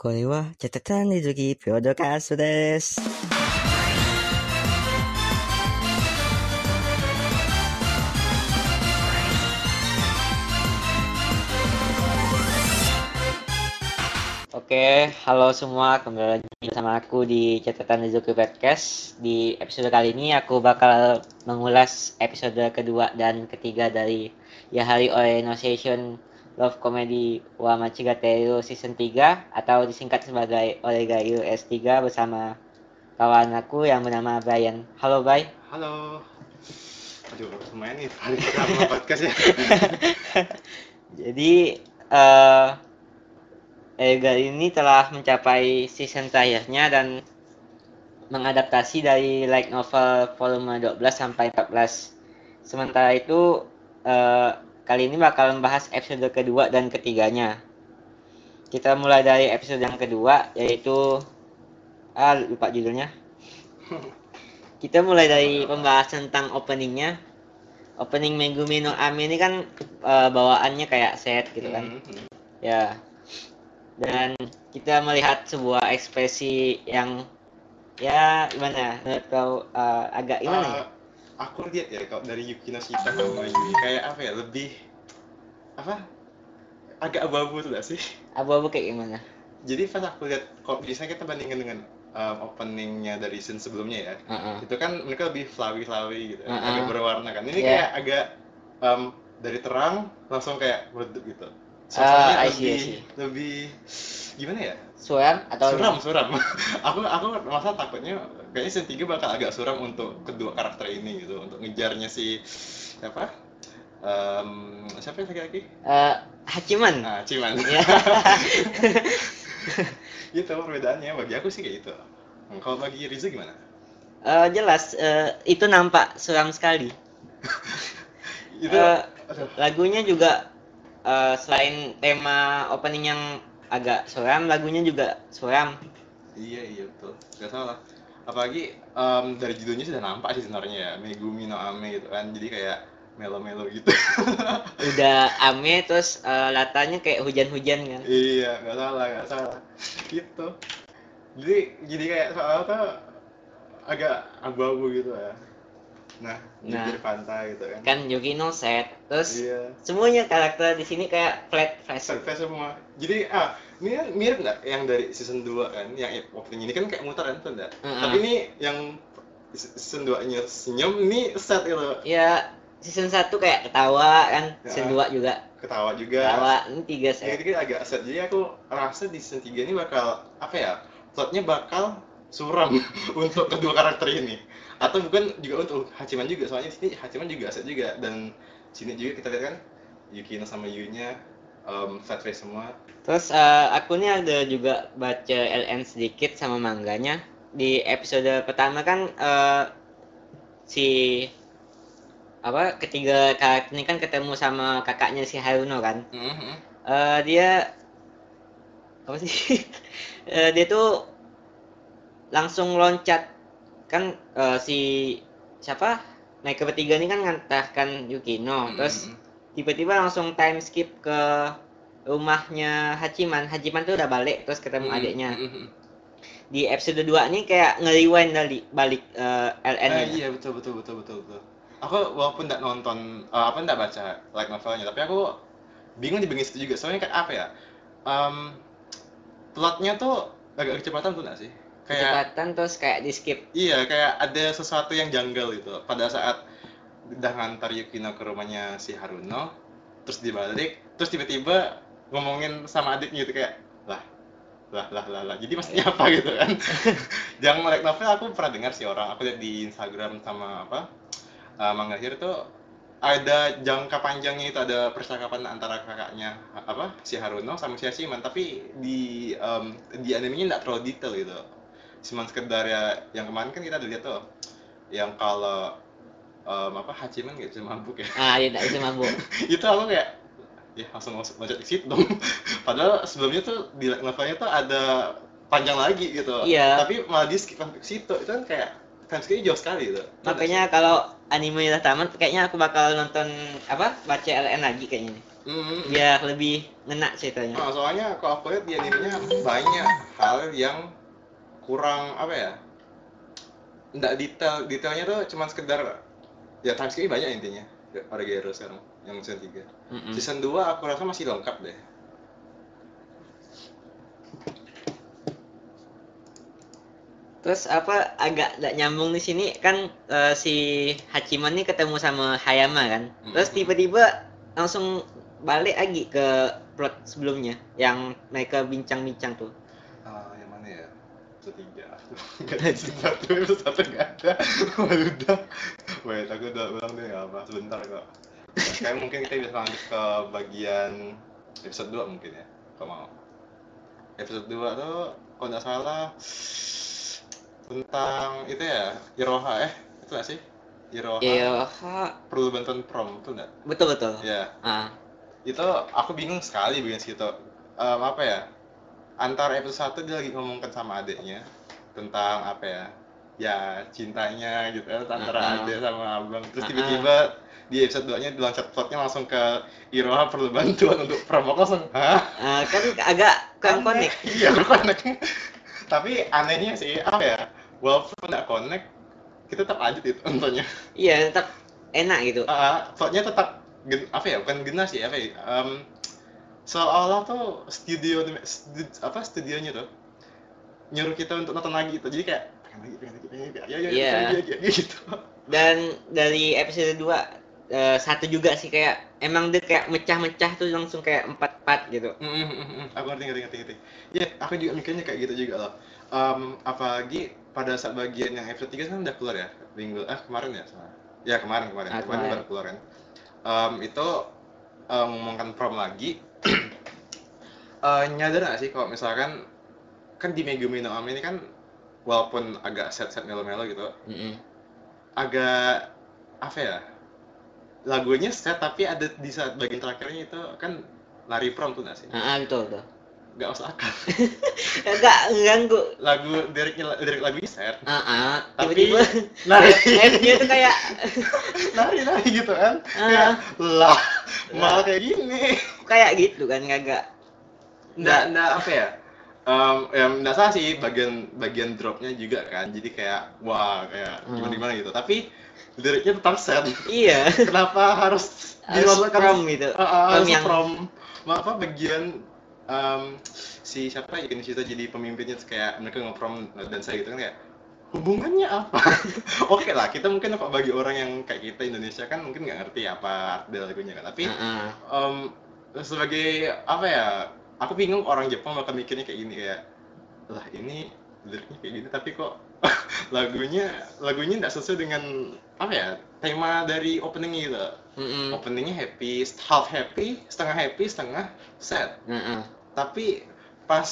これはチャタタンリズキプロドキャストです。 Oke, halo semua, kembali lagi bersama aku di catatan Rizuki Podcast. Di episode kali ini aku bakal mengulas episode kedua dan ketiga dari Yahari Orientation Love Comedy wa Machigateru Season 3 atau disingkat sebagai Oregayu S3 bersama kawan aku yang bernama Brian. Halo, Bray. Halo. Aduh, lumayan nih hari pertama podcast ya. Jadi, eh Ega ini telah mencapai season terakhirnya dan mengadaptasi dari light novel volume 12 sampai 14. Sementara itu, eh, kali ini bakal membahas episode kedua dan ketiganya. Kita mulai dari episode yang kedua, yaitu ah lupa judulnya. Kita mulai dari pembahasan tentang openingnya. Opening Megumi no Ame ini kan eh, bawaannya kayak set gitu kan. Hmm, Ya. Dan kita melihat sebuah ekspresi yang ya gimana? Menurut kau eh, agak gimana ya? Aku lihat ya kalau dari Yukino Shita sama Yui kayak apa ya lebih apa agak abu-abu tuh gak sih? Abu-abu kayak gimana? Jadi pas aku lihat kalau biasanya kita bandingin dengan um, openingnya dari scene sebelumnya ya, Heeh. itu kan mereka lebih flowy-flowy gitu, Uh-uh. agak berwarna kan. Ini Yeah. kayak agak um, dari terang langsung kayak meredup gitu. I Suasananya see, I lebih see. lebih gimana ya? Suram atau suram suram aku aku masa takutnya kayaknya scene 3 bakal agak suram untuk kedua karakter ini gitu untuk ngejarnya si siapa Em, siapa yang lagi-lagi Eh, Hachiman? ah Ciman Ya. gitu perbedaannya bagi aku sih kayak gitu kalau bagi Riza gimana Eh, jelas eh, itu nampak suram sekali. itu aduh, lagunya juga eh, selain tema opening yang agak suram, lagunya juga suram. iya iya betul nggak salah apalagi em, dari judulnya sudah nampak sih sebenarnya ya Megumi no Ame gitu kan jadi kayak melo-melo gitu Udah ame terus eh, latanya kayak hujan-hujan kan. Iya, nggak salah, nggak salah. Gitu. Jadi, jadi kayak soal tuh agak abu-abu gitu ya. Nah, Nah. pinggir pantai gitu kan. Kan Yukino set, terus Iya. semuanya karakter di sini kayak flat face. Set semua. Jadi, ah, ini kan mirip nggak yang dari season 2 kan, yang opening ini kan kayak muter kan, tuh enggak? Mm-mm. Tapi ini yang season 2-nya senyum, ini set itu. Ya season 1 kayak ketawa kan, Ya. season 2 juga Ketawa juga. ketawa, ini tiga set. ketiga agak set. Jadi aku rasa di season 3 ini bakal, apa ya, plotnya bakal suram untuk kedua karakter ini. Atau bukan juga untuk Hachiman juga, soalnya sini Hachiman juga set juga. Dan sini juga kita lihat kan, Yukino sama Yu-nya um, fat face semua. Terus eh, aku nih ada juga baca LN sedikit sama mangganya. Di episode pertama kan eh, si apa ketiga karakter ini kan ketemu sama kakaknya si Haruno kan. Mhm. Eh, dia apa sih? Eh, dia tuh langsung loncat kan eh, si siapa? Naik ke bertiga ini kan ngantarkan Yukino. Terus Mhm. tiba-tiba langsung time skip ke rumahnya Hachiman. Hachiman tuh udah balik terus ketemu Mhm. adiknya. Mhm. Di episode 2 nih kayak nge-rewind dari balik eh, LN Eh, -nya. iya betul betul betul betul betul. Aku walaupun tidak nonton, eh, apa tidak baca like novelnya, tapi aku bingung di bagian situ juga. Soalnya kayak apa ya? Um, plotnya tuh agak kecepatan tuh nggak sih? Kayak Kecepatan terus kayak di skip. Iya, kayak ada sesuatu yang janggal gitu. Pada saat udah ngantar Yukino ke rumahnya si Haruno, terus dibalik, terus tiba-tiba ngomongin sama adiknya gitu kayak, lah, lah, lah, lah, lah. Jadi maksudnya apa gitu kan? yang melek novel aku pernah dengar sih orang, aku lihat di Instagram sama apa, uh, Manggahir tuh ada jangka panjangnya itu ada percakapan antara kakaknya apa si Haruno sama si Hachiman tapi di em, di animenya nggak terlalu detail gitu cuman sekedar ya yang kemarin kan kita udah lihat tuh yang kalau em, apa Hachiman nggak bisa mabuk ya Ah, dia tidak bisa mabuk. itu aku kayak ya langsung masuk loncat ke situ dong padahal sebelumnya tuh di novelnya tuh ada panjang lagi gitu Iya. tapi malah di skip sampai ke situ itu kan kayak time skip jauh sekali gitu Makanya kalau anime udah tamat, kayaknya aku bakal nonton apa baca LN lagi kayaknya. Mm, Biar lebih ngena ceritanya. Nah, soalnya kalau aku lihat di animenya banyak hal yang kurang apa ya nggak detail detailnya tuh cuman sekedar ya time skip banyak intinya Origero sekarang yang season 3 Mm-mm. season 2 aku rasa masih lengkap deh Terus apa agak nggak nyambung di sini kan eh, si Hachiman nih ketemu sama Hayama kan. Terus tiba-tiba langsung balik lagi ke plot sebelumnya yang mereka bincang-bincang tuh. Ah, yang mana ya episode 3 nggak ada episode 1 episode 1 nggak ada. Waduh, udah. Wait aku udah ulang deh nggak apa sebentar kok. Kayak mungkin kita bisa lanjut ke bagian episode 2 mungkin ya kalau mau. Episode 2 tuh kalau nggak salah tentang itu ya Iroha eh itu nggak sih? Iroha. Iya, perlu bantuan prom tuh nggak? Betul betul. ya Ah, itu aku bingung sekali bagian situ Em, apa ya antara episode 1 dia lagi ngomongkan sama adiknya tentang apa ya ya cintanya gitu ya antara Uh-uh. adik sama abang terus Uh-uh. tiba-tiba di episode 2 nya plotnya langsung ke Iroha perlu bantuan untuk prom aku langsung hah ah, kan agak kurang connect. iya connect tapi anehnya sih apa ya walaupun nggak connect kita tetap lanjut itu nontonnya Iya, tetap enak gitu. Ah, plotnya tetap gen, apa ya bukan gena sih apa ya em, seolah-olah tuh studio studi- apa studionya tuh nyuruh kita untuk nonton lagi itu jadi kayak pengen lagi pengen lagi pengen lagi. Ya ya Iya. lagi, ya, gitu. Dan dari episode 2 eh, satu juga sih kayak emang dia kayak mecah-mecah tuh langsung kayak empat-empat gitu. Mm, mm, mm, mm. aku ngerti ngerti ngerti ngerti. Ya aku juga mikirnya kayak gitu juga loh. Em, apalagi pada saat bagian yang episode 3 kan udah keluar ya? Minggu ah kemarin ya salah. Ya kemarin kemarin. Ah, kemarin baru keluar kan Em, itu em, ngomongkan prom lagi. Eh, nyadar gak sih kalau misalkan kan di Megumi no Ame ini kan walaupun agak set-set melo-melo gitu Mm-mm. agak apa ya lagunya set tapi ada di saat bagian terakhirnya itu kan lari prom tuh gak sih Ah, ah, betul betul. gak usah akal Agak ganggu. lagu liriknya lirik lagunya set Ah, ah. Tapi- tiba-tiba lari F-nya tuh kayak lari lari gitu kan Ah. kayak lah malah kayak gini kayak gitu kan kagak. nggak nggak apa ya Em, ya nggak salah sih bagian bagian dropnya juga kan jadi kayak wah kayak Hmm. gimana gimana gitu tapi liriknya tetap set Iya. kenapa harus dimasukkan prom gitu. Ah, Prom harus yang- prom Ma- apa bagian em, si siapa ya ini situ jadi pemimpinnya kayak mereka ngeprom dan saya gitu kan kayak hubungannya apa oke lah kita mungkin apa bagi orang yang kayak kita Indonesia kan mungkin nggak ngerti apa arti lagunya kan tapi Ah, ah. em, sebagai apa ya aku bingung orang Jepang bakal mikirnya kayak gini kayak lah ini liriknya kayak gini tapi kok lagunya lagunya nggak sesuai dengan apa ya tema dari openingnya gitu Mm-mm. openingnya happy half happy setengah happy setengah sad ah. tapi pas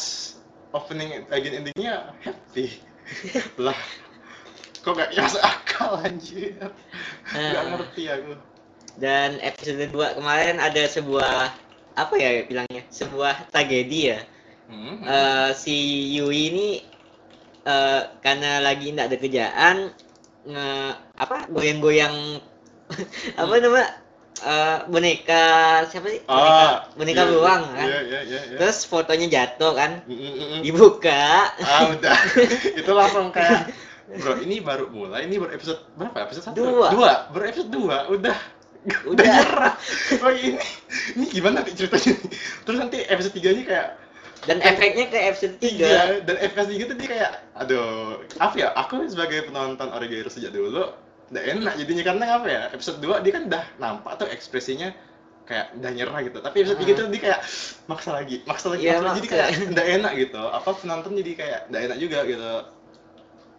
opening bagian endingnya happy lah kok gak masuk akal anjir gak Ah. ngerti aku Dan episode 2 kemarin ada sebuah apa ya bilangnya? Sebuah tragedi ya. Hmm, Eh, si Yui ini eh, karena lagi tidak ada kerjaan nge apa goyang-goyang apa nama eh, boneka siapa sih boneka Ah, boneka iya, beruang kan iya iya iya iya. terus fotonya jatuh kan mm, mm. dibuka ah udah itu langsung kayak bro ini baru mulai ini baru episode berapa episode satu Dua. dua baru episode dua udah udah. Nyerah. Oh ini. Ini gimana nih ceritanya? Terus nanti episode tiganya kayak dan efeknya ke episode 3 Iya, dan FKS gitu dia kayak, aduh, apa ya, aku sebagai penonton Origero sejak dulu, udah enak jadinya, karena apa ya, episode 2 dia kan udah nampak tuh ekspresinya kayak udah nyerah gitu, tapi episode 3 Ah. tuh dia kayak maksa lagi, maksa lagi, Iya, maksa lagi, jadi kayak udah enak gitu, apa penonton jadi kayak udah enak juga gitu.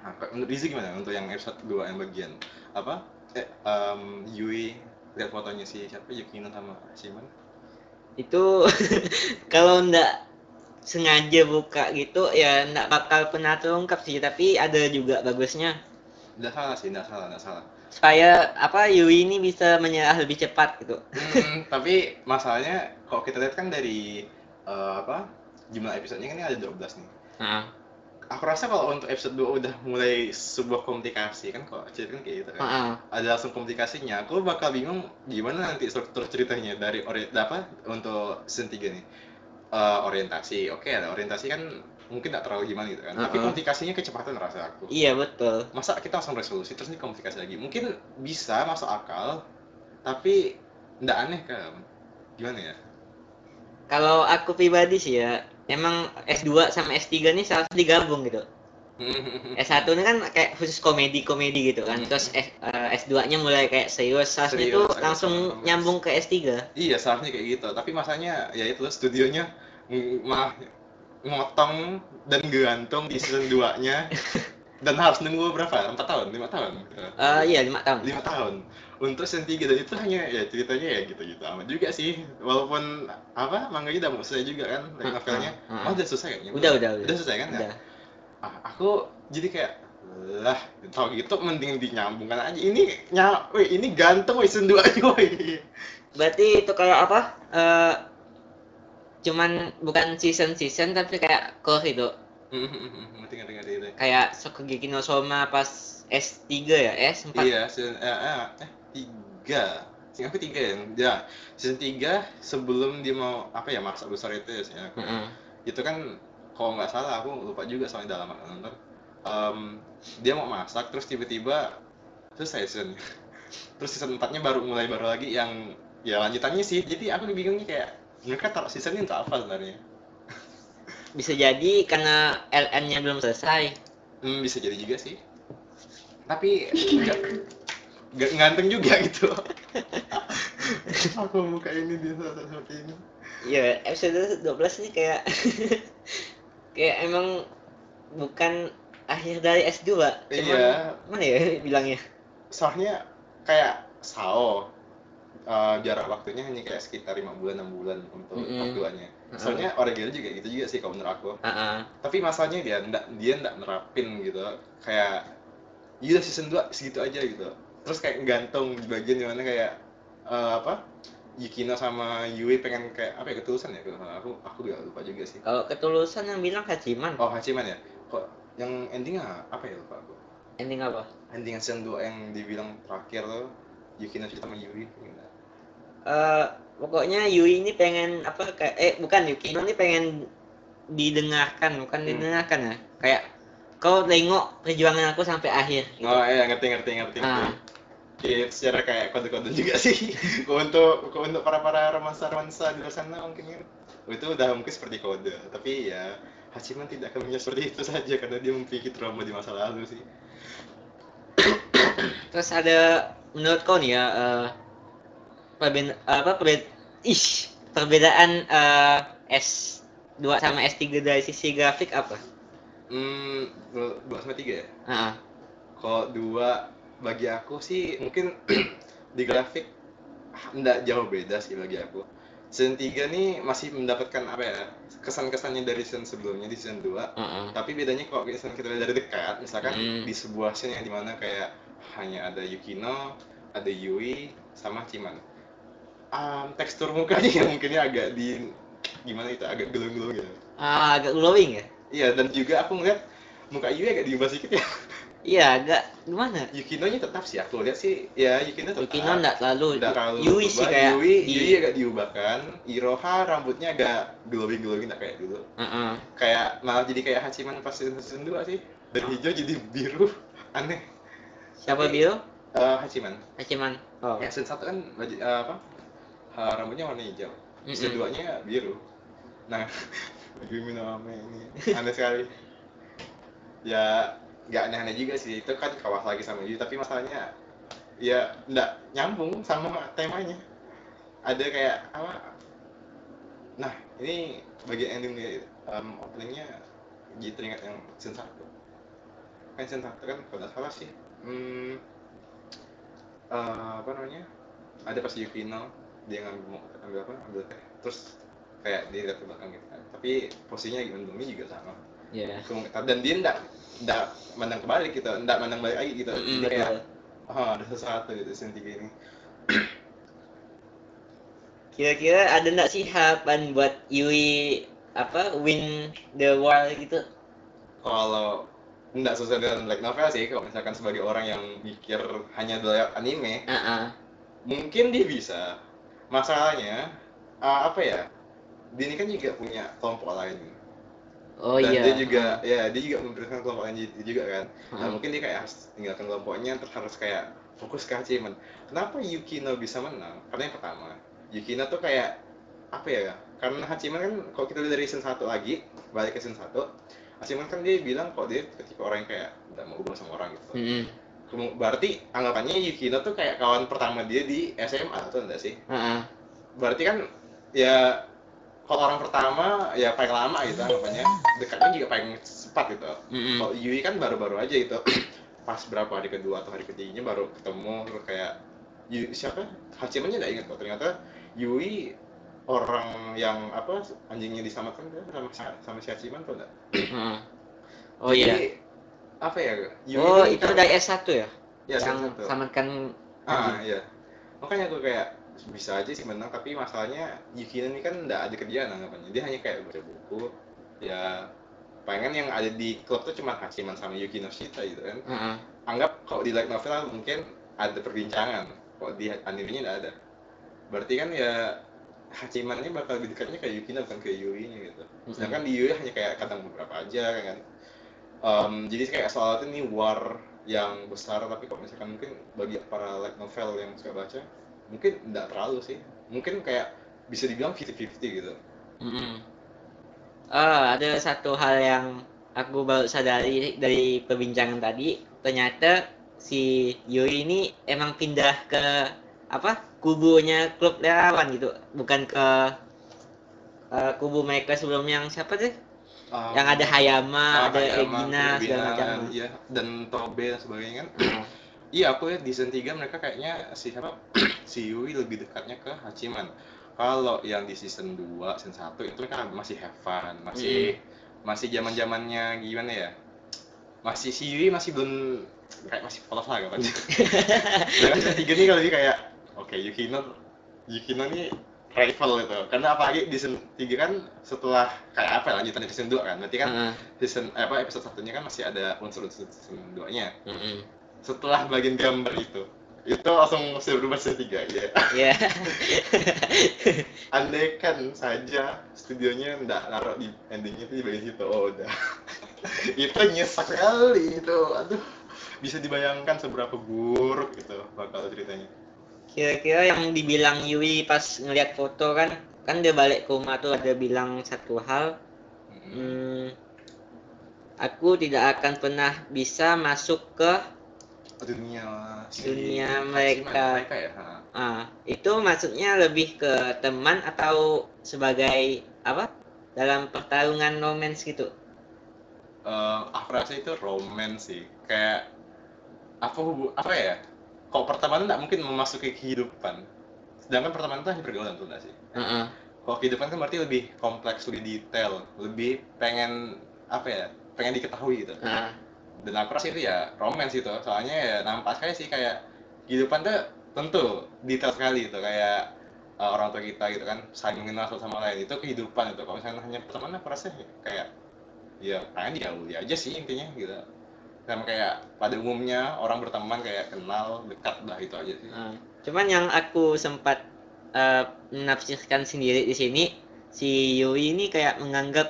Nah, menurut Rizky gimana untuk yang episode 2 yang bagian? Apa, eh, em, Yui, lihat fotonya si siapa, Yukino sama Shiman? itu kalau ndak sengaja buka gitu ya ndak bakal pernah terungkap sih tapi ada juga bagusnya Nggak salah sih, nggak salah, nggak salah. supaya apa Yui ini bisa menyerah lebih cepat gitu Hmm, tapi masalahnya kalau kita lihat kan dari eh, apa jumlah episodenya kan ini ada 12 nih. nah, aku rasa kalau untuk episode 2 udah mulai sebuah komunikasi kan kok cerita kan kayak gitu kan? Heeh. ada langsung komunikasinya. Aku bakal bingung gimana nanti struktur ceritanya dari ori apa untuk season 3 nih Eh, orientasi oke ada orientasi kan mungkin tidak terlalu gimana gitu kan. Tapi Uh-uh. komunikasinya kecepatan rasa aku. Iya betul. masa kita langsung resolusi terus nih komunikasi lagi? Mungkin bisa masuk akal tapi ndak aneh kan gimana ya? Kalau aku pribadi sih ya, emang S2 sama S3 nih harus digabung gitu. S1 ini kan kayak khusus komedi-komedi gitu kan. Hmm. Terus S, eh, S2-nya mulai kayak serius, seharusnya itu langsung serius. nyambung ke S3. iya seharusnya kayak gitu tapi masanya ya itu studionya mah ngotong dan gantung di season 2 nya dan harus nunggu berapa? 4 tahun? 5 tahun? Eh iya, lima tahun. lima tahun untuk season 3 dan itu hanya ya ceritanya ya gitu-gitu amat juga sih walaupun apa manganya udah mau selesai juga kan dari Ah, novelnya ah, ah. oh udah selesai kayaknya Udah, udah, udah. udah selesai kan ya Udah. ah, aku jadi kayak lah tau gitu mending dinyambungkan aja ini nya weh ini gantung weh season 2 aja weh Berarti itu kayak apa? Eh cuman bukan season-season tapi kayak core itu. Ngerti ngerti ngerti itu Kayak Sokugeki no Soma pas S3 ya, S4. iya season eh, eh, eh tiga. Seingat aku tiga ya ya. Season 3 sebelum dia mau apa ya maksa besar itu ya. Seingat aku. Heeh. itu kan kalau nggak salah aku lupa juga soalnya dalam nonton. Em, dia mau masak terus tiba-tiba terus season. Terus season 4 nya baru mulai baru lagi yang ya lanjutannya sih. Jadi aku bingungnya kayak mereka taruh season ini untuk apa sebenarnya Bisa jadi karena LN-nya belum selesai. hmm, bisa jadi juga sih tapi nggak nggak nganteng juga gitu aku buka ini dia seperti ini Iya, episode 12 ini kayak kayak emang bukan akhir dari S2. Cuman Iya. mana ya bilangnya? soalnya kayak Sao eh, jarak waktunya hanya kayak sekitar lima bulan enam bulan untuk Mm-mm. part duanya. Mm-mm. Soalnya Oregairu juga gitu juga sih kalau menurut aku. Heeh. Tapi masalahnya dia ndak dia ndak nerapin gitu. Kayak iya season 2 segitu aja gitu. Terus kayak gantung di bagian di mana kayak eh, apa? Yukino sama Yui pengen kayak apa ya ketulusan ya? Aku aku gak lupa juga sih. Kalau ketulusan yang bilang Hachiman. Oh Hachiman ya? Kok yang endingnya apa ya lupa aku? Ending apa? Ending season 2 yang dibilang terakhir tuh Yukino sama Yui gimana? Eh pokoknya Yui ini pengen apa kayak eh bukan Yukino ini pengen didengarkan, bukan Hmm. didengarkan ya. Kayak kau tengok perjuangan aku sampai akhir. gitu. Oh iya ngerti ngerti ngerti. ngerti. Ah. Iya, secara kayak kode-kode juga sih. Untuk untuk para para romansa romansa di luar sana mungkin ya. itu udah mungkin seperti kode. Tapi ya Hachiman tidak akan punya seperti itu saja karena dia memiliki trauma di masa lalu sih. Terus ada menurut kau nih ya eh perben- apa perbe- ish, perbedaan eh, S2 sama S3 dari sisi grafik apa? Hmm, dua dua sama tiga ya. Heeh. Kalau dua bagi aku sih mungkin di grafik nggak jauh beda sih bagi aku. Season 3 nih masih mendapatkan apa ya kesan-kesannya dari season sebelumnya di season 2 Heeh. tapi bedanya kalau misalnya kita lihat dari dekat misalkan Hmm. di sebuah scene yang di mana kayak hanya ada Yukino ada Yui sama Ciman um, tekstur mukanya yang mungkinnya agak di gimana itu agak gelung-gelung gitu Ah, agak glowing ya? iya dan juga aku ngeliat muka Yui agak diubah sedikit ya Iya, agak gimana? Yukino nya tetap sih aku lihat sih ya Yukino tetap Yukino enggak terlalu. Yui sih kayak Yui, di Yui agak diubahkan Iroha rambutnya agak glowing-glowing nggak kayak dulu Heeh. kayak malah jadi kayak Hachiman pas season, season 2 sih dari hijau jadi biru aneh Siapa Tapi- Bio? Eh, Hachiman Hachiman. Oh. ya season 1 kan eh, apa eh, rambutnya warna hijau. Season Mm-mm. 2 nya biru. Nah Yumi no Ame ini. Aneh sekali. Ya nggak aneh-aneh juga sih. Itu kan kawas lagi sama Yui tapi masalahnya ya nggak nyambung sama temanya. Ada kayak apa nah ini bagian ending um, openingnya jadi teringat yang season 1 kan season 1 kan kalau nggak salah sih hmm, eh, apa namanya ada pas Yukino dia ngambil mau ambil apa ambil teh terus kayak dia lihat ke belakang gitu kan tapi posisinya gimana Domi juga sama Iya. Kemungkinan- dan dia ndak ndak mandang kebalik gitu ndak mandang balik lagi gitu Mm, Dia kayak oh ada sesuatu gitu 3 ini Kira-kira ada nggak sih harapan buat Yui apa win the war gitu? kalau nggak sesuai dengan light novel sih kalau misalkan sebagai orang yang mikir hanya dari anime Ah, ah. mungkin dia bisa masalahnya uh, apa ya dia ini kan juga punya kelompok lain. Oh dan iya. dia juga ya dia juga memberikan kelompok lain ju- juga kan. Nah Ah. mungkin dia kayak harus tinggalkan kelompoknya terus harus kayak fokus ke achievement. Kenapa Yukino bisa menang? Karena yang pertama Yukino tuh kayak apa ya karena Hachiman kan kalau kita lihat dari season 1 lagi balik ke season 1 Hachiman kan dia bilang kok dia ketika orang yang kayak udah mau hubungan sama orang gitu. Kemu- berarti anggapannya Yukino tuh kayak kawan pertama dia di SMA atau enggak sih? Ah. berarti kan ya kalau orang pertama ya paling lama gitu anggapannya. Dekatnya juga paling cepat gitu. Mm-mm. kalau Yui kan baru-baru aja itu. Pas berapa hari kedua atau hari ketiganya baru ketemu terus kayak Yui siapa? Hachimannya nggak ingat kok. Ternyata Yui orang yang apa anjingnya diselamatkan kan sama sama si Hachiman tuh enggak Ah. oh iya. Jadi, apa ya? Yui oh itu kan- dari S1 ya ya? Yang salah satu. selamatkan ah iya. Makanya aku kayak bisa aja sih menang tapi masalahnya Yukino ini kan nggak ada kerjaan anggapannya. Dia hanya kayak baca buku. Ya pengen yang ada di klub tuh cuma Hachiman sama Yukino Shita gitu kan. Ah, ah. anggap kalau di light novel mungkin ada perbincangan. Kok di animenya nggak ada. Berarti kan ya Hachiman ini bakal lebih dekatnya ke Yukino bukan ke Yui nya gitu sedangkan di Yui hanya kayak kadang beberapa aja kan Em, jadi kayak soal itu nih war yang besar tapi kalau misalkan mungkin bagi para light novel yang suka baca mungkin nggak terlalu sih mungkin kayak bisa dibilang 50-50 gitu Mm-mm. Ah, ada satu hal yang aku baru sadari dari perbincangan tadi, ternyata si Yuri ini emang pindah ke apa? kubunya klub relawan gitu, bukan ke eh, kubu mereka sebelum yang siapa sih? Em, yang ada Hayama, ah, ada Hayama, Egina segala macam. iya dan Tobe dan sebagainya kan Iya, aku lihat di season 3 mereka kayaknya si siapa? si Yui lebih dekatnya ke Hachiman. Kalau yang di season 2, season 1 itu mereka masih have fun, masih masih zaman-zamannya gimana ya? Masih si Yui masih belum kayak masih polos lah kan. Sedangkan season 3 nih kalau lebih kayak oke Yukino Yukino nih rival itu. Karena apalagi di season 3 kan setelah kayak apa ya, lanjutan dari season 2 kan. Berarti kan ah, season eh, apa episode satunya kan masih ada unsur-unsur season 2-nya mm-mm. setelah bagian gambar itu itu langsung bisa berubah setiga ya Ya. andaikan saja studionya nggak naruh di endingnya itu di bagian situ oh udah itu nyesek sekali itu aduh bisa dibayangkan seberapa buruk itu bakal ceritanya Kira-kira yang dibilang Yui pas ngeliat foto kan, kan dia balik ke rumah tuh ada bilang satu hal, Hmm, aku tidak akan pernah bisa masuk ke dunia Dunia si- mereka. mereka ya ah itu maksudnya lebih ke teman atau sebagai apa? Dalam pertarungan romance gitu? Eh, aku rasa itu romance sih. Kayak apa hubu apa ya kalau pertemanan nggak mungkin memasuki kehidupan. Sedangkan pertemanan itu hanya pergaulan tuh sih? Heeh. kalau kehidupan kan berarti lebih kompleks lebih detail lebih pengen apa ya pengen diketahui gitu. Ah, dan aku rasa itu ya romance itu soalnya ya nampak sekali sih kayak kehidupan tuh tentu detail sekali gitu. Kayak uh, orang tua kita gitu kan saling mengenal satu sama lain. Itu kehidupan itu kalau misalnya hanya pertemanan aku rasa ya kayak ya pengen diawali aja sih intinya gitu sama kayak pada umumnya orang berteman kayak kenal dekat dah itu aja sih. Ah. cuman yang aku sempat eh, menafsirkan sendiri di sini si Yui ini kayak menganggap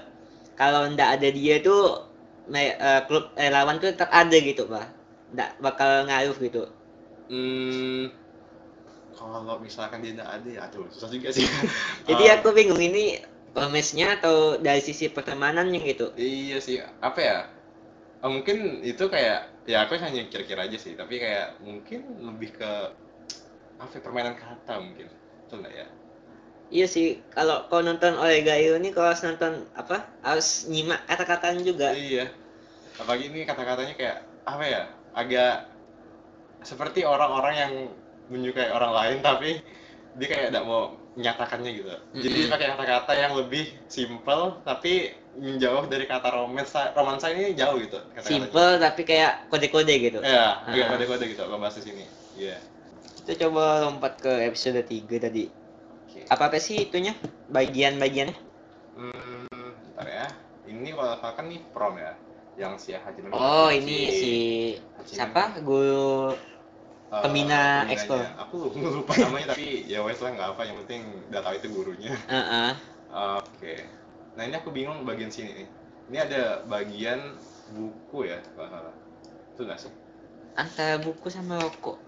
kalau ndak ada dia tuh me- eh, klub relawan tuh tetap ada gitu pak. Ndak bakal ngaruh gitu. Hmm, kalau misalkan dia tidak ada ya aduh susah juga sih. Jadi Um, aku bingung ini romance-nya atau dari sisi pertemanannya gitu. Iya sih, apa ya? Eh, mungkin itu kayak ya aku hanya kira-kira aja sih, tapi kayak mungkin lebih ke apa ya, permainan kata mungkin. Betul nggak ya? Iya sih, kalau kau nonton Oregairo ini kalau harus nonton apa harus nyimak kata-katanya juga. Iya. Apalagi ini kata-katanya kayak apa ya? Agak seperti orang-orang yang menyukai orang lain tapi dia kayak tidak mau menyatakannya gitu. Jadi Mm-mm. pakai kata-kata yang lebih simple tapi menjauh dari kata romansa. Romansa ini jauh gitu. kata-katanya. Simple tapi kayak kode-kode gitu. Ya, agak Ah. kode-kode gitu kalau bahas di sini. Iya. Kita coba lompat ke episode 3 tadi. Oke. Apa apa sih itunya? Bagian-bagiannya? Hmm, bentar ya. Ini kalau kan nih prom ya. yang si Hachiman Oh, ini si Hachiman. siapa? Guru Pembina pembinanya. Expo. Aku lupa namanya tapi ya wes lah nggak apa yang penting udah tahu itu gurunya. Heeh. Oke. Nah ini aku bingung bagian sini nih. Ini ada bagian buku ya kalau salah. Itu nggak sih? Antara buku sama rokok.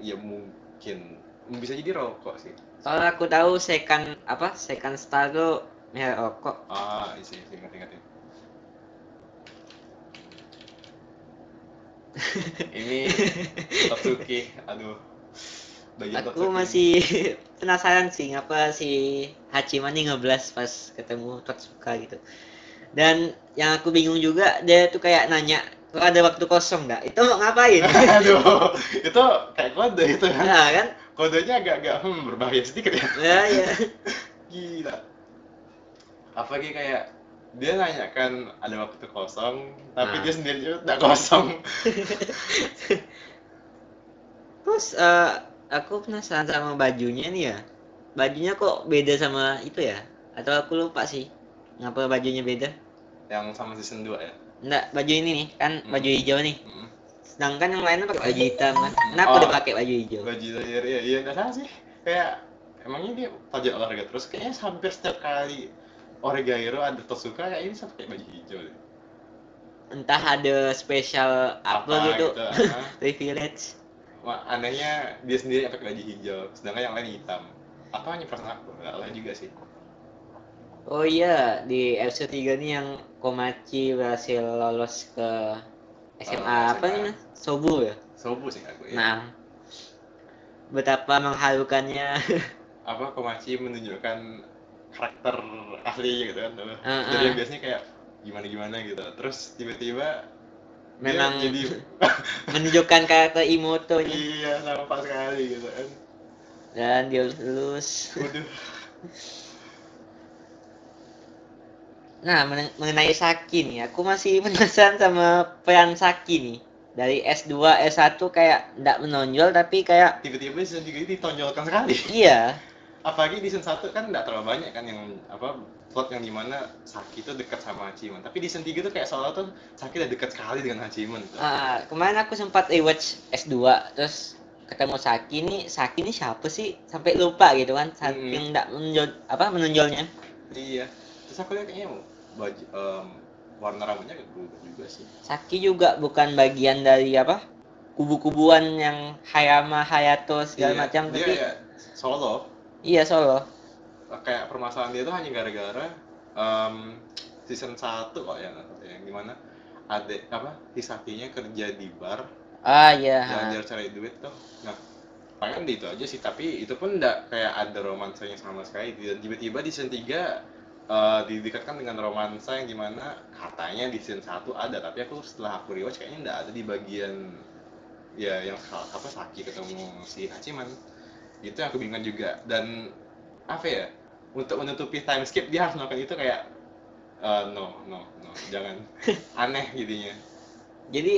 Ya mungkin bisa jadi rokok sih. Soalnya aku tahu second apa? Second star tuh merek rokok. Ah, isi isi ngerti ngerti. ini Totsuki, aduh. Bagian Aku masih penasaran sih ngapa si Hachiman ini ngeblas pas ketemu Totsuka gitu. Dan yang aku bingung juga dia tuh kayak nanya kalau ada waktu kosong nggak? Itu mau ngapain? aduh, itu kayak kode itu kan. nah kan? Kodenya agak-agak hmm, berbahaya sedikit ya. Ya ya. Gila. Apalagi kayak dia nanyakan ada waktu kosong, tapi Nah. dia sendiri juga tidak kosong. Terus eh, aku penasaran sama bajunya nih ya. Bajunya kok beda sama itu ya? Atau aku lupa sih. Ngapa bajunya beda? Yang sama season 2 ya. Enggak, baju ini nih kan Hmm. baju hijau nih. Mm. Sedangkan yang lainnya pakai baju hitam kan. Kenapa Oh. udah pakai baju hijau? Baju layar ya, iya nggak salah sih. Kayak emangnya dia pelajar olahraga terus kayaknya hampir setiap kali Oregairo ada Tosuka kayak ini sama pakai baju hijau deh. Entah ada spesial apa, gitu. ah. Privilege. Wah, anehnya dia sendiri yang pakai baju hijau, sedangkan yang lain hitam. Apa hanya perasaan aku? Lain juga sih. Oh iya, di episode 3 nih yang Komachi berhasil lolos ke SMA Oh, apa nih? Sobu ya? Sobu sih aku ya. Nah, betapa mengharukannya. apa Komachi menunjukkan karakter asli gitu kan Tuh. Ah, jadi ah. yang biasanya kayak gimana gimana gitu terus tiba-tiba Memang jadi menunjukkan karakter Imoto-nya. iya nampak sekali gitu kan Dan dia lulus. Nah, men- mengenai Saki nih, aku masih penasaran sama peran Saki nih. Dari S2, S1 kayak nggak menonjol, tapi kayak tiba-tiba di season 3 ini ditonjolkan sekali iya. Apalagi di season 1 kan nggak terlalu banyak kan yang apa plot yang di mana Saki itu dekat sama Hachiman tapi di season 3 tuh kayak seolah tuh Saki udah dekat sekali dengan Hachiman tuh. Ah, kemarin aku sempat rewatch S2, terus ketemu Saki nih, Saki nih siapa sih? Sampai lupa gitu kan, saking nggak menonjol, apa menonjolnya. iya terus aku lihat kayaknya baju em, warna rambutnya berubah juga sih Saki juga bukan bagian dari apa? Kubu-kubuan yang Hayama, Hayato segala Iya, macam, tapi kayak solo iya solo. kayak permasalahan dia tuh hanya gara-gara em, season 1 kok ya yang di mana adek apa Hisakinya kerja di bar Ah iya. belajar cari duit tuh nah paling di itu aja sih tapi itu pun enggak kayak ada romansanya sama sekali dan tiba-tiba di season 3 eh, didekatkan dengan romansa yang di mana katanya di season 1 ada tapi aku setelah aku rewatch kayaknya enggak ada di bagian ya yang apa Saki ketemu si Hachiman itu yang aku bingung juga dan apa ya untuk menutupi time skip dia harus melakukan itu kayak eh, no no no jangan aneh jadinya Jadi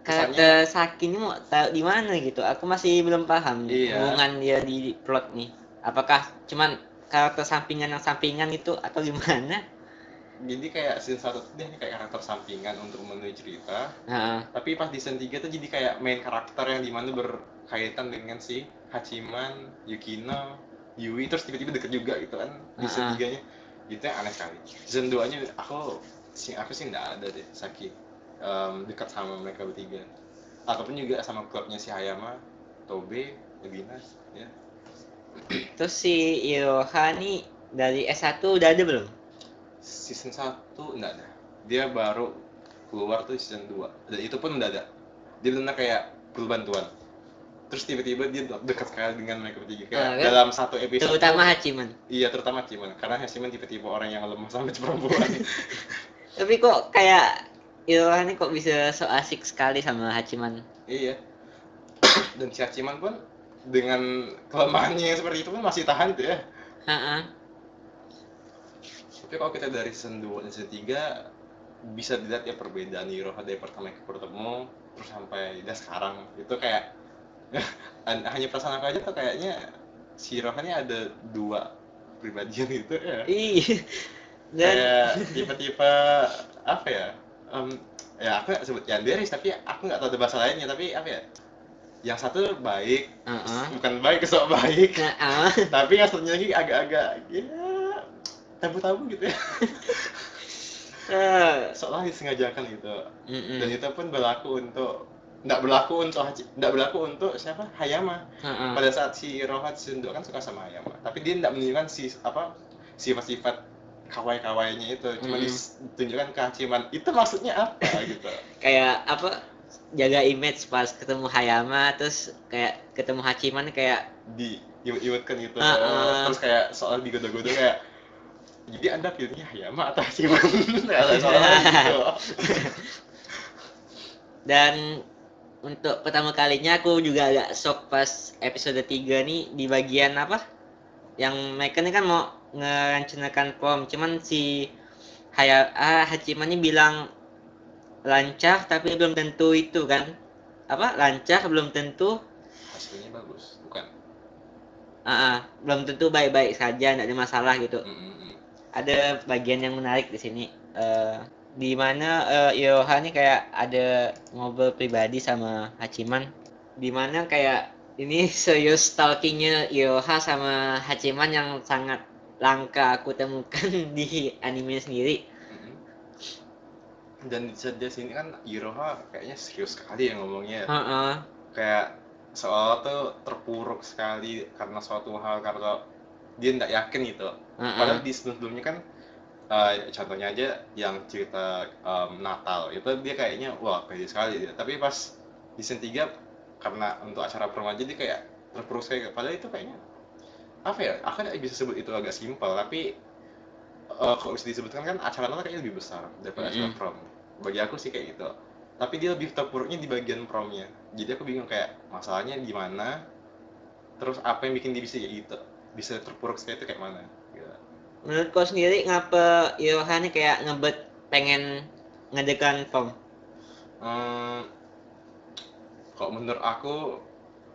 karakter Saki ini mau taruh di mana gitu? Aku masih belum paham Iya. hubungan dia di plot nih. Apakah cuman karakter sampingan yang sampingan itu atau gimana? jadi kayak scene satu dia kayak karakter sampingan untuk menuju cerita Nah, tapi pas di scene 3 tuh jadi kayak main karakter yang di mana berkaitan dengan si Hachiman, Yukino, Yui terus tiba-tiba deket juga gitu kan di Ah. 3 nya itu yang aneh sekali. Season 2 nya aku sih aku sih nggak ada deh Saki. Em, dekat sama mereka bertiga. Ataupun juga sama klubnya si Hayama, Tobe, Yagina ya. Terus si Iroha nih dari S1 udah ada belum? season 1 enggak ada. Dia baru keluar tuh season 2 dan itu pun ada. Dia benar kayak perlu bantuan terus tiba-tiba dia de- dekat sekali dengan mereka bertiga kayak Ah, kan? dalam satu episode Terutama Hachiman. iya terutama Hachiman karena Hachiman tipe-tipe orang yang lemah sampai perempuan Tapi kok kayak Iroha nih kok bisa so asik sekali sama Hachiman? iya dan si Hachiman pun dengan kelemahannya yang seperti itu pun masih tahan itu ya Heeh. tapi kalau kita dari season 2 dan season 3 bisa dilihat ya perbedaan Iroha dari pertama kita bertemu terus sampai dia sekarang itu kayak hanya perasaan aku aja tuh kayaknya si Iroha ini ada dua pribadian gitu ya Ih. Dan kayak tipe-tipe apa ya em, ya aku nggak sebut yanderis tapi aku nggak tahu ada bahasa lainnya tapi apa ya yang satu baik Heeh. bukan baik sok baik Heeh. tapi yang satunya lagi agak-agak ya tabu-tabu gitu ya seolah disengajakan gitu mm-mm. dan itu pun berlaku untuk nggak berlaku untuk nggak berlaku untuk siapa? Hayama. Heeh. pada saat si Rohat Shindo kan suka sama Hayama tapi dia nggak menunjukkan si apa sifat-sifat kawaii-kawainya itu. Cuma Mm. ditunjukkan ke Hachiman itu maksudnya apa gitu? Kayak apa jaga image pas ketemu Hayama terus kayak ketemu Hachiman kayak di iwet-iwetkan gitu. Ah. terus kayak soal digoda-goda kayak jadi anda pilihnya Hayama atau Hachiman ya soalnya gitu. Dan untuk pertama kalinya aku juga agak shock pas episode 3 nih di bagian apa? Yang mereka ini kan mau ngerancanakan prom cuman si Haya ah, Hachiman ini bilang lancar tapi belum tentu itu kan? Apa lancar belum tentu? Hasilnya bagus bukan? Ah, ah, belum tentu baik-baik saja tidak ada masalah gitu. Mm, mm, mm. ada bagian yang menarik di sini eh di mana eh, Iroha nih kayak ada ngobrol pribadi sama Hachiman di mana kayak ini serius stalkingnya Iroha sama Hachiman yang sangat langka aku temukan di anime sendiri Mm-mm. dan di sini kan Iroha kayaknya serius sekali ya ngomongnya Heeh. kayak seolah tuh terpuruk sekali karena suatu hal karena dia tidak yakin gitu Heeh. padahal di sebelum-sebelumnya kan eh, contohnya aja yang cerita em, Natal. Itu dia kayaknya wah pede sekali dia. Tapi pas di season 3 karena untuk acara prom aja dia kayak terpuruk sekali. Padahal itu kayaknya apa ya aku bisa sebut itu agak simpel tapi eh, kalau bisa disebutkan kan acara Natal kayaknya lebih besar daripada acara Mm-mm. prom. Bagi aku sih kayak gitu. Tapi dia lebih terpuruknya di bagian promnya. Jadi aku bingung kayak masalahnya di mana? Terus apa yang bikin dia bisa kayak gitu? Bisa terpuruk sekali itu kayak mana. Menurut kau sendiri ngapa Iroha nih kayak ngebet pengen ngedekan prom Hmm, kok menurut aku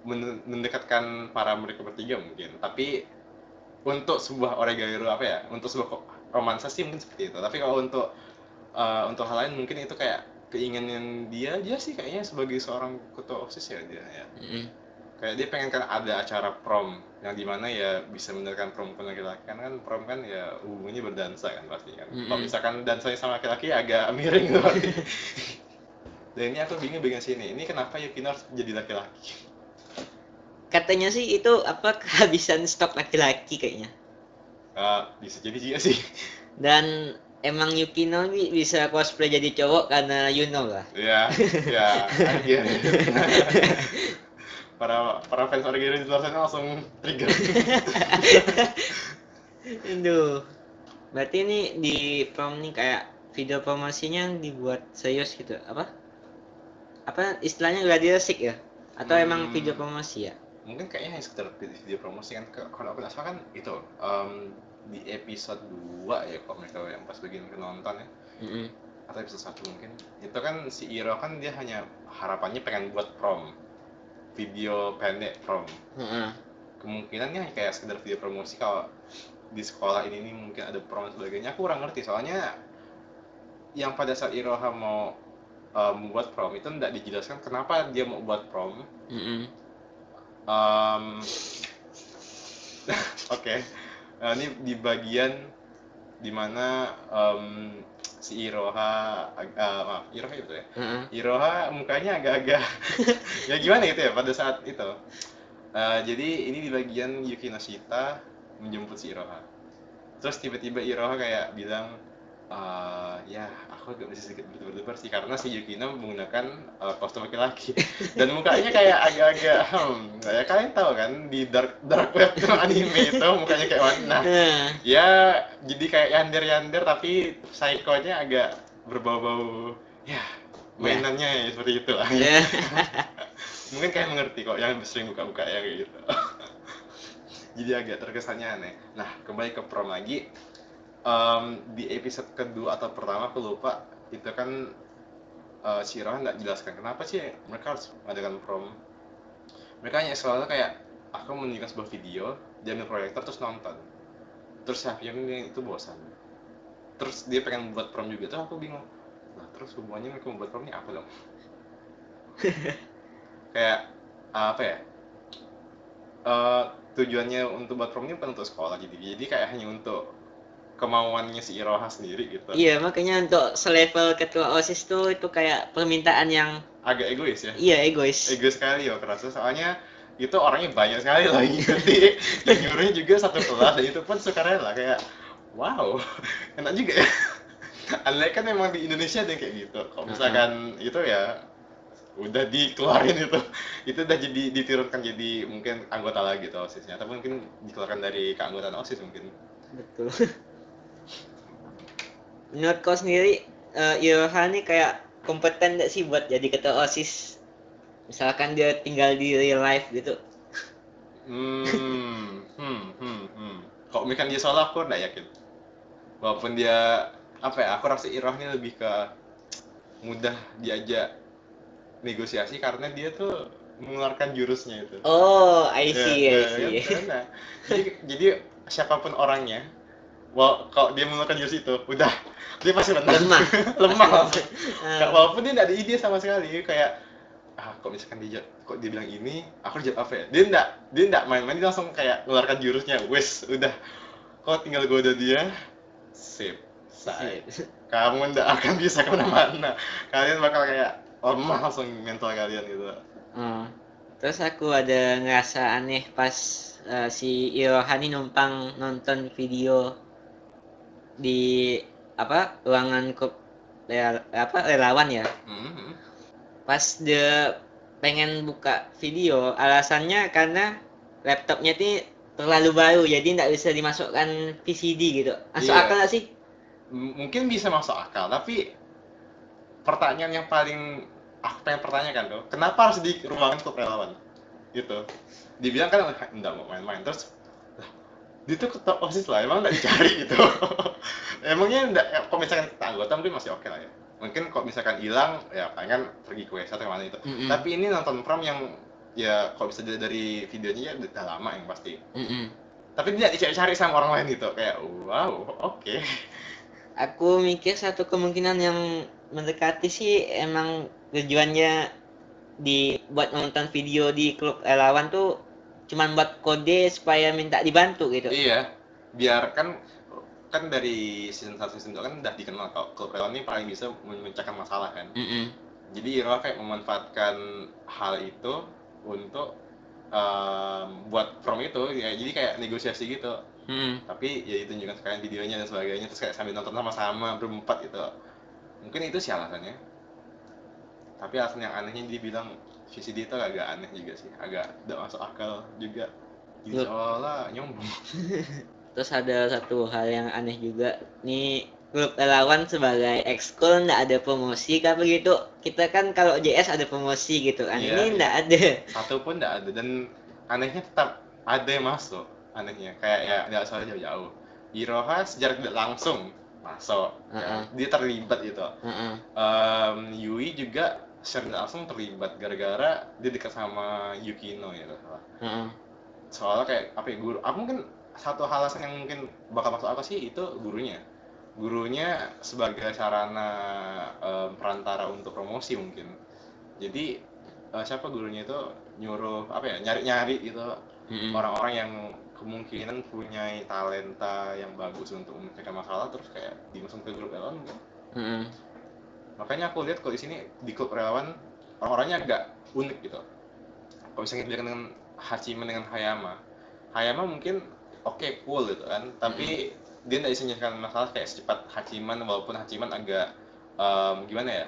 men- mendekatkan para mereka bertiga mungkin. Tapi untuk sebuah oregairu apa ya untuk sebuah romansa sih mungkin seperti itu. Tapi kalau untuk eh, untuk hal lain mungkin itu kayak keinginan dia dia sih kayaknya sebagai seorang ketua osis ya dia ya. Mm-mm. Kayak dia pengen kan ada acara prom yang di mana ya bisa mendekatkan perempuan laki-laki. Kan kan prom kan ya hubungannya berdansa kan pasti kan. Kalau Mm-mm. misalkan dansanya sama laki-laki agak miring gitu pasti. Dan ini aku bingung bagian sini ini kenapa Yukino harus jadi laki-laki? Katanya sih itu apa kehabisan stok laki-laki kayaknya. Ah, bisa jadi juga sih. Dan emang Yukino bi- bisa cosplay jadi cowok karena you know lah. Ya ya iya para para fans Origami di luar sana langsung trigger Aduh. Berarti ini di prom nih kayak video promosinya dibuat serius gitu. Apa? Apa istilahnya gladiresik ya? Atau emang Hmm. video promosi ya? mungkin kayaknya hanya sekedar video, promosi kan kalau aku nggak salah kan itu em, di episode 2 ya kalau mereka yang pas bagian penonton ya Mm-mm. atau episode 1 mungkin itu kan si Iro kan dia hanya harapannya pengen buat prom video pendek prom Heeh. kemungkinannya kayak sekedar video promosi kalau di sekolah ini nih mungkin ada prom dan sebagainya aku kurang ngerti soalnya yang pada saat Iroha mau eh, membuat prom itu tidak dijelaskan kenapa dia mau buat prom Mm-mm. Em, Oke, Eh, ini di bagian di mana em, si Iroha, eh, maaf, Iroha itu ya. Heeh. Iroha mukanya agak-agak ya gimana gitu ya pada saat itu. Eh, jadi ini di bagian Yuki Noshita menjemput si Iroha. Terus tiba-tiba Iroha kayak bilang, "Eh, ya aku agak masih sedikit berdebar-debar sih karena si Yukino menggunakan eh, kostum laki-laki. Dan mukanya kayak agak-agak hmm, ya kalian tahu kan di dark dark web anime itu mukanya kayak mana Nah, ya jadi kayak yander-yander tapi psikonya agak berbau-bau ya mainannya ya seperti itu lah ya. mungkin kayak mengerti kok yang sering buka-buka ya kayak gitu. Jadi agak terkesannya aneh. Nah kembali ke prom lagi Em, di episode kedua atau pertama aku lupa itu kan eh, si Rohan nggak jelaskan kenapa sih mereka harus mengadakan prom. Mereka hanya selalu kayak aku menunjukkan sebuah video dia ambil proyektor terus nonton. Terus ini itu bosan. Terus dia pengen buat prom juga tuh aku bingung lah terus hubungannya mereka membuat prom ini apa dong? Kayak apa ya Eh, tujuannya untuk buat prom ini bukan untuk sekolah jadi jadi kayak hanya untuk kemauannya si Iroha sendiri gitu. Iya, makanya untuk selevel ketua OSIS tuh itu kayak permintaan yang agak egois ya? Iya egois. egois sekali ya kerasa. Soalnya itu orangnya banyak sekali lah yang ngikuti dan nyuruhnya juga satu kelas dan itu pun sukarela kayak wow enak juga ya. Aneh kan memang di Indonesia ada yang kayak gitu. Kalau misalkan itu ya udah dikeluarin itu itu udah jadi diturunkan jadi mungkin anggota lagi tuh osisnya. Atau mungkin dikeluarkan dari keanggotaan osis mungkin. Betul. Menurut kau sendiri, eh Iroha nih kayak kompeten gak sih buat jadi ketua OSIS? Misalkan dia tinggal di real life gitu. Hmm, hmm, hmm, hmm. Kalau misalkan dia salah aku nggak yakin. Walaupun dia apa ya, aku rasa Iroh ini lebih ke mudah diajak negosiasi karena dia tuh mengeluarkan jurusnya itu. Oh, I see, Ya, I ya, see. kan? Nah, jadi, jadi siapa pun orangnya, wal kalau dia mengeluarkan jurus itu, udah dia pasti menang. Lemah. Lemah. Ah. Nggak- walaupun dia nggak ada ide sama sekali, kayak ah kok misalkan dia kok dia bilang ini, aku jawab apa ya? Dia nggak dia nggak main-main, dia langsung kayak mengeluarkan jurusnya, wes udah, kok tinggal goda dia, sip, say. Kamu nggak akan bisa ke mana-mana. Kalian bakal kayak lemah langsung mental kalian gitu. Oh. Terus aku ada ngerasa aneh pas eh, si Iroha nih numpang nonton video di apa ruangan ke rel- apa relawan ya. Mhm. Pas dia pengen buka video, alasannya karena laptopnya ini terlalu baru, jadi nggak bisa dimasukkan VCD gitu. Masuk Iya. akal nggak sih? M- mungkin bisa masuk akal tapi pertanyaan yang paling aku pengen pertanyakan tuh kenapa harus di ruangan klub relawan gitu dibilang kan enggak mau main-main terus dia tuh ketua osis lah emang enggak dicari gitu. Emangnya enggak ya, kalau misalkan kita anggota mungkin masih oke lah ya. Mungkin kalau misalkan hilang ya kan pergi ke WC atau ke mana itu. Mm-mm. tapi ini nonton prom yang ya kalau bisa dilihat dari videonya ya udah lama yang pasti. Mm-mm. tapi tidak dicari-cari sama orang lain gitu kayak wow oke. Aku mikir satu kemungkinan yang mendekati sih emang tujuannya dibuat nonton video di klub relawan tuh cuman buat kode supaya minta dibantu gitu. Iya, biar kan kan dari season 1 season 2 kan udah dikenal kalau relawan ini paling bisa memecahkan masalah kan. Mm-mm. Jadi Iroha kayak memanfaatkan hal itu untuk em, buat prom itu ya jadi kayak negosiasi gitu. Mm-mm. Tapi ya ditunjukkan sekalian videonya dan sebagainya terus kayak sambil nonton sama-sama berempat gitu. Mungkin itu sih alasannya. Tapi alasan yang anehnya dia bilang VCD itu agak aneh juga sih, agak tidak masuk akal juga. Jadi seolah nyombong. Terus ada satu hal yang aneh juga. Nih klub relawan sebagai ekskul nggak ada promosi kah begitu? Kita kan kalau JS ada promosi gitu kan. Iya, Ini iya. nggak ada. satu pun tidak ada dan anehnya tetap ada yang masuk anehnya kayak ya nggak usah jauh-jauh Iroha secara tidak langsung masuk ya. Heeh. dia terlibat gitu Heeh. Em, Yui juga tidak langsung terlibat gara-gara dia dekat sama Yukino ya kalau salah. Heeh. soalnya kayak apa ya guru aku mungkin satu alasan yang mungkin bakal masuk apa sih itu gurunya gurunya sebagai sarana em, perantara untuk promosi mungkin jadi eh, siapa gurunya itu nyuruh apa ya nyari-nyari gitu Mm-mm. orang-orang yang kemungkinan punya talenta yang bagus untuk menyelesaikan masalah terus kayak dimasuk ke grup relawan mungkin. Mm-mm. Makanya aku lihat kalau di sini di klub relawan orang-orangnya agak unik gitu kalau misalnya dilihat dengan Hachiman dengan Hayama Hayama mungkin oke cool gitu kan tapi dia tidak bisa menyelesaikan masalah kayak secepat Hachiman walaupun Hachiman agak em, gimana ya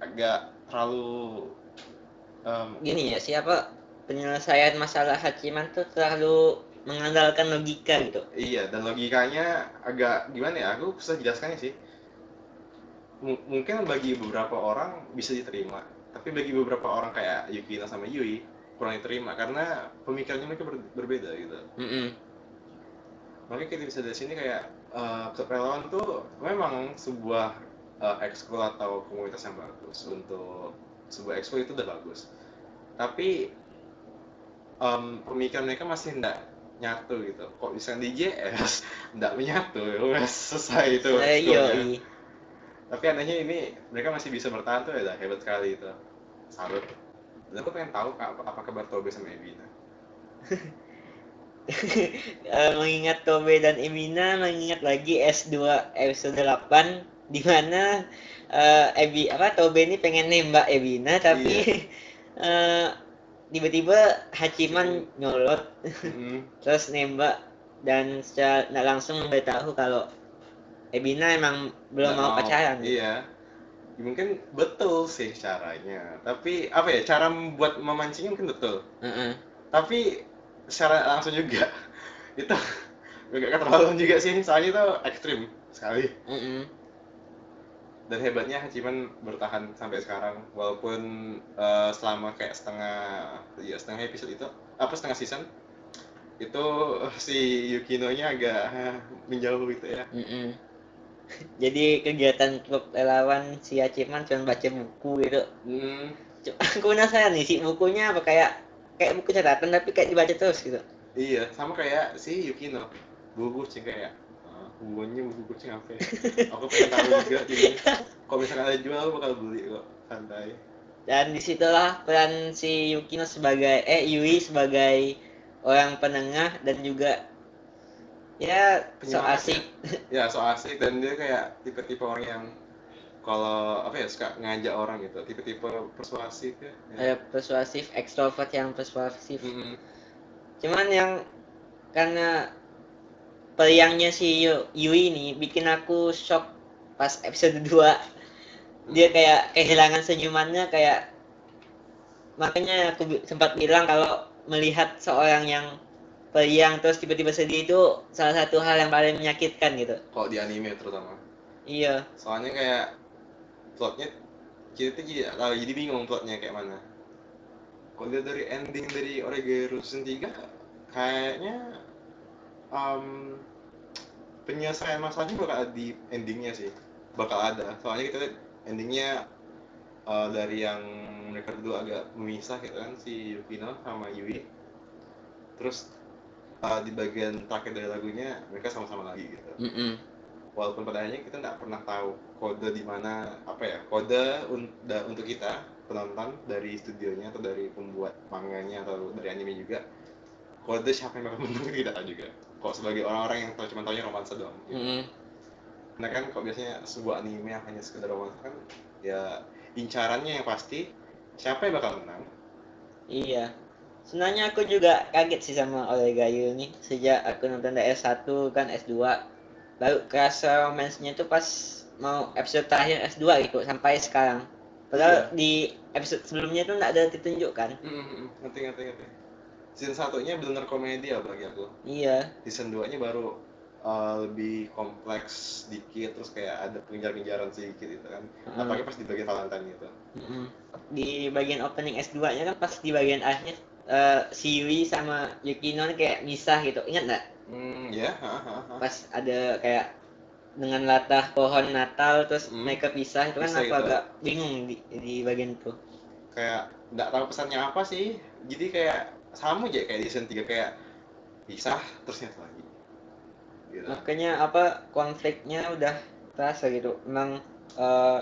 agak terlalu em, gini ya siapa penyelesaian masalah Hachiman tuh terlalu mengandalkan logika gitu Iya, dan logikanya agak gimana ya? Aku susah jelaskannya sih. M- mungkin bagi beberapa orang bisa diterima, tapi bagi beberapa orang kayak Yukina sama Yui kurang diterima karena pemikirannya mereka ber- berbeda gitu. Mm-mm. Makanya kita bisa dari sini kayak eh, klub relawan tuh memang sebuah eh, ekskul atau komunitas yang bagus untuk sebuah ekskul itu udah bagus. Tapi em, pemikiran mereka masih enggak nyatu gitu. Kok bisa di JS enggak menyatu, wes selesai itu Eh. Tapi anehnya ini mereka masih bisa bertahan tuh ya hebat sekali itu. Salut. Dan aku pengen tahu apa, apa kabar Tobe sama Evina Eh, mengingat Tobe dan Emina mengingat lagi S2 episode 8 di mana eh, Ebi apa Tobe ini pengen nembak Ebina tapi eh, tiba-tiba Hachiman nyolot. Mm, terus nembak dan secara nggak langsung memberitahu kalau Ebina emang belum nggak mau pacaran. iya Ya, mungkin betul sih caranya tapi apa ya cara buat memancingnya mungkin betul Heeh. tapi secara langsung juga itu agak keterlaluan juga sih soalnya itu ekstrim sekali Heeh. dan hebatnya Hachiman bertahan sampai sekarang walaupun eh, selama kayak setengah ya setengah episode itu apa setengah season itu si Yukino-nya agak menjauh gitu ya Mm-mm. Jadi kegiatan klub relawan si Hachiman cuma baca buku gitu. hmm, aku penasaran nih si bukunya apa? Kayak kayak buku catatan tapi kayak dibaca terus gitu. iya sama kayak si Yukino buku kucing kayak ah, hubungannya buku kucing apa ya? Aku pengen tahu juga jadi kalau misalkan ada jual aku bakal beli kok. Santai. Dan di situlah peran si Yukino sebagai eh Yui sebagai orang penengah dan juga ya so Penyemangat asik. ya so asik dan dia kayak tipe-tipe orang yang kalau apa ya suka ngajak orang gitu tipe-tipe persuasif ya, ya. Eh, persuasif, ekstrovert yang persuasif. Mm-mm. Cuman yang karena periangnya si Yu- Yui ini bikin aku shock pas episode 2 dia kayak kehilangan senyumannya kayak makanya aku sempat bilang kalau melihat seorang yang periang terus tiba-tiba sedih itu salah satu hal yang paling menyakitkan gitu. Kalau di anime terutama. Iya. Soalnya kayak plotnya kita tuh jadi tahu jadi bingung plotnya kayak mana. Kalau lihat dari ending dari Oregairu season 3 kayaknya um, penyelesaian masalahnya bakal ada di endingnya sih. Bakal ada. Soalnya kita lihat endingnya uh, dari yang mereka berdua agak memisah gitu kan si Yukino sama Yui. Terus uh, di bagian terakhir dari lagunya mereka sama-sama lagi gitu Mm-mm. walaupun pada akhirnya kita nggak pernah tahu kode di mana apa ya kode un- da- untuk kita penonton dari studionya atau dari pembuat manganya atau dari anime juga kode siapa yang bakal menang kita tahu juga kok sebagai orang-orang yang tahu cuma tahunya romansa doang gitu. Mm-mm. Karena kan kok biasanya sebuah anime yang hanya sekedar romansa kan ya incarannya yang pasti siapa yang bakal menang Iya. Sebenarnya aku juga kaget sih sama Olegayu ini sejak aku nonton dari S1 kan S2 baru kerasa romansnya tuh pas mau episode terakhir S2 gitu sampai sekarang. Padahal di episode sebelumnya tuh nggak ada ditunjukkan. Hmm, ngerti ngerti ngerti season satunya benar komedi ya bagi aku Iya. season 2 nya baru uh, lebih kompleks sedikit terus kayak ada pengejar-pengejaran sedikit gitu kan Mm. apalagi pas di bagian Valentine gitu Mm-mm. Di bagian opening S2-nya kan pas di bagian akhir eh, si Yui sama Yukino kayak misah gitu. Ingat nggak? hmm ya ha. Pas ada kayak dengan latar pohon Natal terus Hmm. mereka pisah itu kan aku gitu. agak bingung di, di bagian itu. kayak nggak tahu pesannya apa sih jadi kayak sama aja kayak di season 3 kayak pisah terus nyatu lagi gitu makanya apa konfliknya udah terasa gitu emang eh,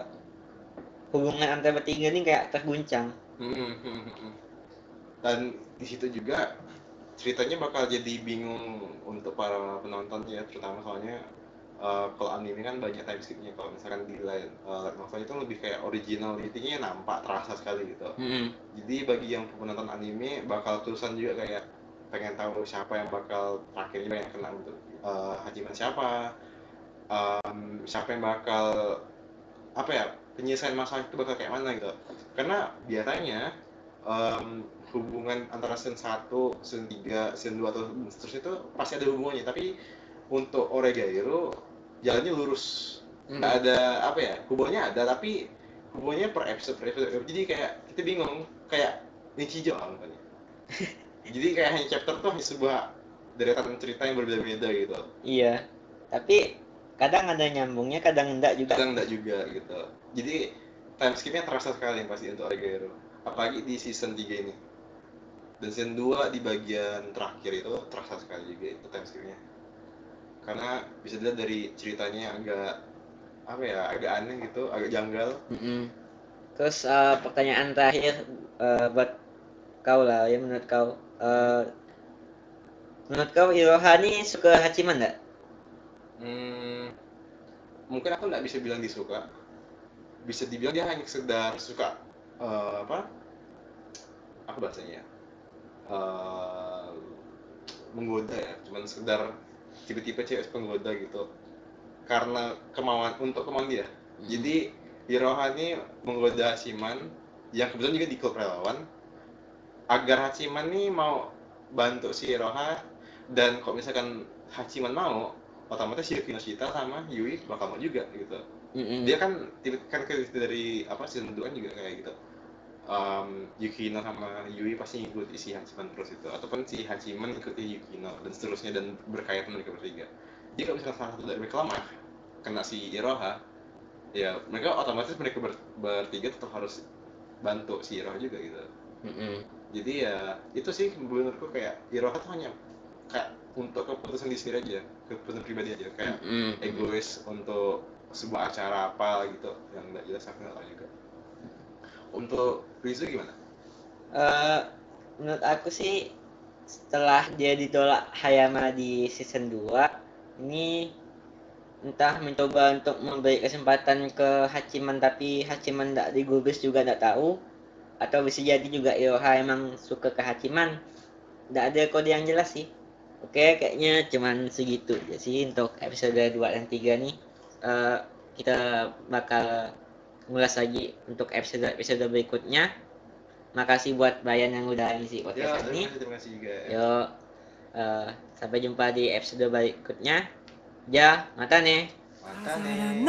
hubungan antara bertiga ini kayak terguncang Hmm, hmm, hmm, hmm. Dan di situ juga ceritanya bakal jadi bingung untuk para penonton ya terutama soalnya eh, kalau anime kan banyak time skipnya. Kalau misalkan di eh, light novel itu lebih kayak original intinya nampak terasa sekali gitu. Jadi bagi yang penonton anime bakal terusan juga kayak pengen tahu siapa yang bakal terakhirnya banyak kena untuk eh, Hachiman siapa. Em, siapa yang bakal apa ya penyelesaian masalah itu bakal kayak mana gitu. Karena biasanya em, hubungan antara season 1, season 3, season 2 atau seterusnya itu pasti ada hubungannya. Tapi untuk Oregairu jalannya lurus. Nggak ada apa ya hubungannya ada tapi hubungannya per episode per episode jadi kayak kita bingung kayak Nichijou lah makanya jadi kayak hanya chapter tuh hanya sebuah deretan cerita yang berbeda-beda gitu. Iya. Tapi kadang ada nyambungnya kadang enggak juga. Kadang enggak juga gitu. Jadi time skipnya terasa sekali pasti untuk Oregairu apalagi di season 3 ini dan season 2 di bagian terakhir itu terasa sekali juga itu time skipnya karena bisa dilihat dari ceritanya agak apa ya agak aneh gitu agak janggal Mm-mm. Terus eh, pertanyaan terakhir eh, buat kau lah ya menurut kau eh, menurut kau Iroha nih suka Hachiman nggak? Hmm, mungkin aku nggak bisa bilang dia suka. Bisa dibilang dia hanya sekedar suka eh, apa? Apa bahasanya? Eh, menggoda ya, cuman sekedar tiba-tiba cewek penggoda gitu. Karena kemauan untuk kemauan dia. Jadi Iroha ini menggoda Hachiman yang kebetulan juga di klub relawan agar Hachiman nih mau bantu si Iroha dan kalau misalkan Hachiman mau otomatis Yuki Noshita sama Yui bakal mau juga gitu Mm-mm. dia kan tipe kan dari apa season 2 kan juga kayak gitu um, Yukino sama Yui pasti ngikuti si Hachiman terus itu. Ataupun si Hachiman ngikuti Yukino dan seterusnya dan berkaitan mereka bertiga. Jadi kalau misalkan salah satu dari mereka lemah kena si Iroha. Ya mereka otomatis mereka ber- bertiga tetap harus bantu si Iroha juga gitu. Mm-mm. jadi ya itu sih menurutku kayak Iroha tuh hanya kayak untuk keputusan diri aja keputusan pribadi aja. Kayak Mm-mm. egois untuk sebuah acara apa gitu yang nggak jelas aku nggak tahu juga untuk Rizu gimana? Eh, menurut aku sih setelah dia ditolak Hayama di season 2 ini entah mencoba untuk memberi kesempatan ke Hachiman tapi Hachiman tidak digubris juga tidak tahu. Atau bisa jadi juga Iroha emang suka ke Hachiman. Tidak ada kode yang jelas sih. Oke kayaknya cuman segitu aja sih untuk episode 2 dan 3 nih Eh, kita bakal ngulas lagi untuk episode episode berikutnya. Makasih buat Bayan yang udah ngisi podcast ya, ini. Terima kasih juga. Yo, uh, sampai jumpa di episode berikutnya. Ja, mata ne. Mata ne.